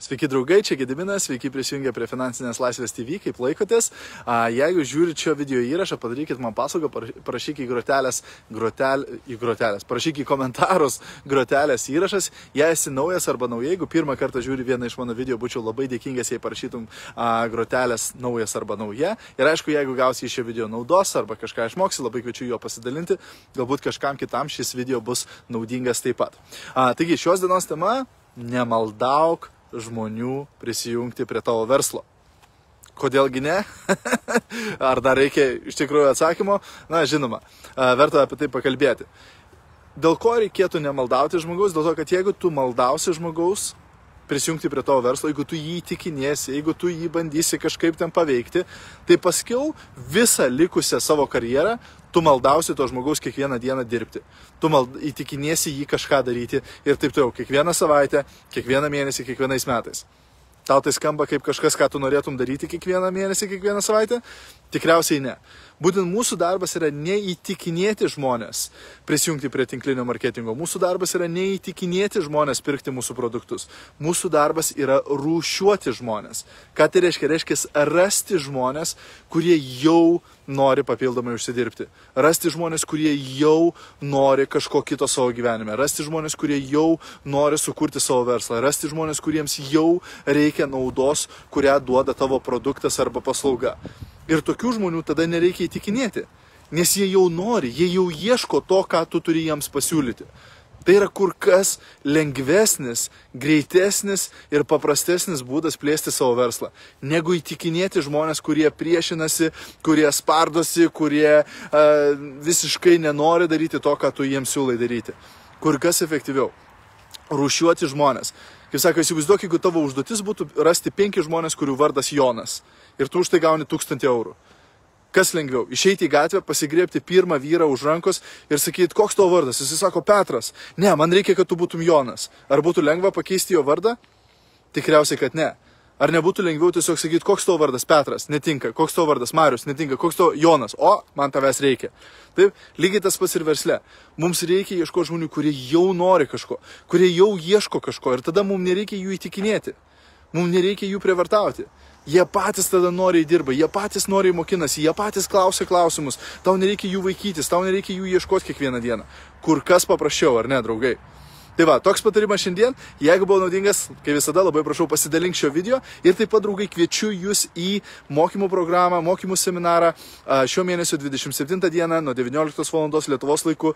Sveiki draugai, čia Gediminas, sveiki prisijungę prie Finansinės laisvės TV, kaip laikotės. Jeigu žiūrit šio video įrašą, padarykit man paslaugą, parašykit į grotelės, grotel, į grotelės, parašykit į komentarus grotelės įrašas. Jei esi naujas arba nauja, jeigu pirmą kartą žiūri vieną iš mano video, būčiau labai dėkingas, jei parašytum grotelės naujas arba nauja. Ir aišku, jeigu gausi iš šio video naudos arba kažką išmoksi, labai kviečiu juo pasidalinti. Galbūt kažkam kitam šis video bus naudingas taip pat. A, taigi, šios dienos tema - nemaldauk žmonių prisijungti prie tavo verslo. Kodėlgi ne? Ar dar reikia iš tikrųjų atsakymo? Na, žinoma, verta apie tai pakalbėti. Dėl ko reikėtų nemaldauti žmogaus? Dėl to, kad jeigu tu maldausi žmogaus prisijungti prie tavo verslo, jeigu tu jį įtikinėsi, jeigu tu jį bandysi kažkaip ten paveikti, tai paskiau visą likusią savo karjerą tu maldausi to žmogaus kiekvieną dieną dirbti. Tu mald, įtikinėsi jį kažką daryti ir taip toliau. Kiekvieną savaitę, kiekvieną mėnesį, kiekvienais metais. Tau tai skamba kaip kažkas, ką tu norėtum daryti kiekvieną mėnesį, kiekvieną savaitę? Tikriausiai ne. Būtent mūsų darbas yra neįtikinėti žmonės prisijungti prie tinklinio marketingo. Mūsų darbas yra neįtikinėti žmonės pirkti mūsų produktus. Mūsų darbas yra rūšiuoti žmonės. Ką tai reiškia? Reiškia rasti žmonės, kurie jau nori papildomai užsidirbti. Rasti žmonės, kurie jau nori kažko kito savo gyvenime. Rasti žmonės, kurie jau nori sukurti savo verslą. Rasti žmonės, kuriems jau reikia naudos, kurią duoda tavo produktas arba paslauga. Ir tokių žmonių tada nereikia įtikinėti, nes jie jau nori, jie jau ieško to, ką tu turi jiems pasiūlyti. Tai yra kur kas lengvesnis, greitesnis ir paprastesnis būdas plėsti savo verslą, negu įtikinėti žmonės, kurie priešinasi, kurie spardosi, kurie uh, visiškai nenori daryti to, ką tu jiems siūlai daryti. Kur kas efektyviau. Rūšiuoti žmonės. Kaip sako, įsivaizduok, jeigu tavo užduotis būtų rasti penki žmonės, kurių vardas Jonas ir tu už tai gauni tūkstantį eurų. Kas lengviau? Išeiti į gatvę, pasigriepti pirmą vyrą už rankos ir sakyti, koks tavo vardas? Jis sako Petras. Ne, man reikia, kad tu būtum Jonas. Ar būtų lengva pakeisti jo vardą? Tikriausiai, kad ne. Ar nebūtų lengviau tiesiog sakyti, koks tavo vardas Petras, netinka, koks tavo vardas Marius, netinka, koks tavo Jonas, o man tavęs reikia. Taip, lygiai tas pats ir versle. Mums reikia ieškoti žmonių, kurie jau nori kažko, kurie jau ieško kažko ir tada mums nereikia jų įtikinėti, mums nereikia jų prievartauti. Jie patys tada noriai dirba, jie patys noriai mokinasi, jie patys klausia klausimus, tau nereikia jų vaikytis, tau nereikia jų ieškoti kiekvieną dieną. Kur kas paprasčiau, ar ne, draugai? Tai va, toks patarimas šiandien. Jeigu buvo naudingas, kaip visada, labai prašau pasidalink šio video. Ir taip pat, draugai, kviečiu jūs į mokymų programą, mokymų seminarą šio mėnesio 27 dieną nuo 19 val. Lietuvos laiku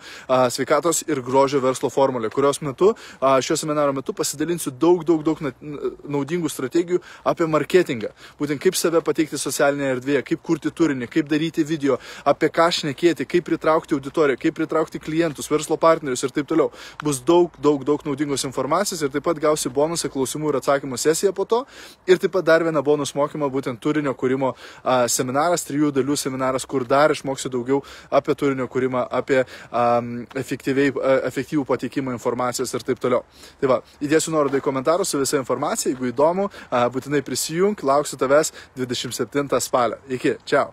sveikatos ir grožio verslo formulė, kurios metu, šio seminaro metu pasidalinsiu daug, daug, daug naudingų strategijų apie marketingą. Būtent kaip save pateikti socialinėje erdvėje, kaip kurti turinį, kaip daryti video, apie ką šnekėti, kaip pritraukti auditoriją, kaip pritraukti klientus, verslo partnerius ir taip toliau. Bus daug, daug daug, daug naudingos informacijos ir taip pat gausi bonusą klausimų ir atsakymų sesiją po to. Ir taip pat dar vieną bonus mokymą, būtent turinio kūrimo a, seminaras, trijų dalių seminaras, kur dar išmoksi daugiau apie turinio kūrimą, apie a, efektyvų pateikimą informacijos ir taip toliau. Tai va, įdėsiu nuorodą į komentarus su visa informacija, jeigu įdomu, a, būtinai prisijung, lauksiu tavęs 27 spalio. Iki, čia.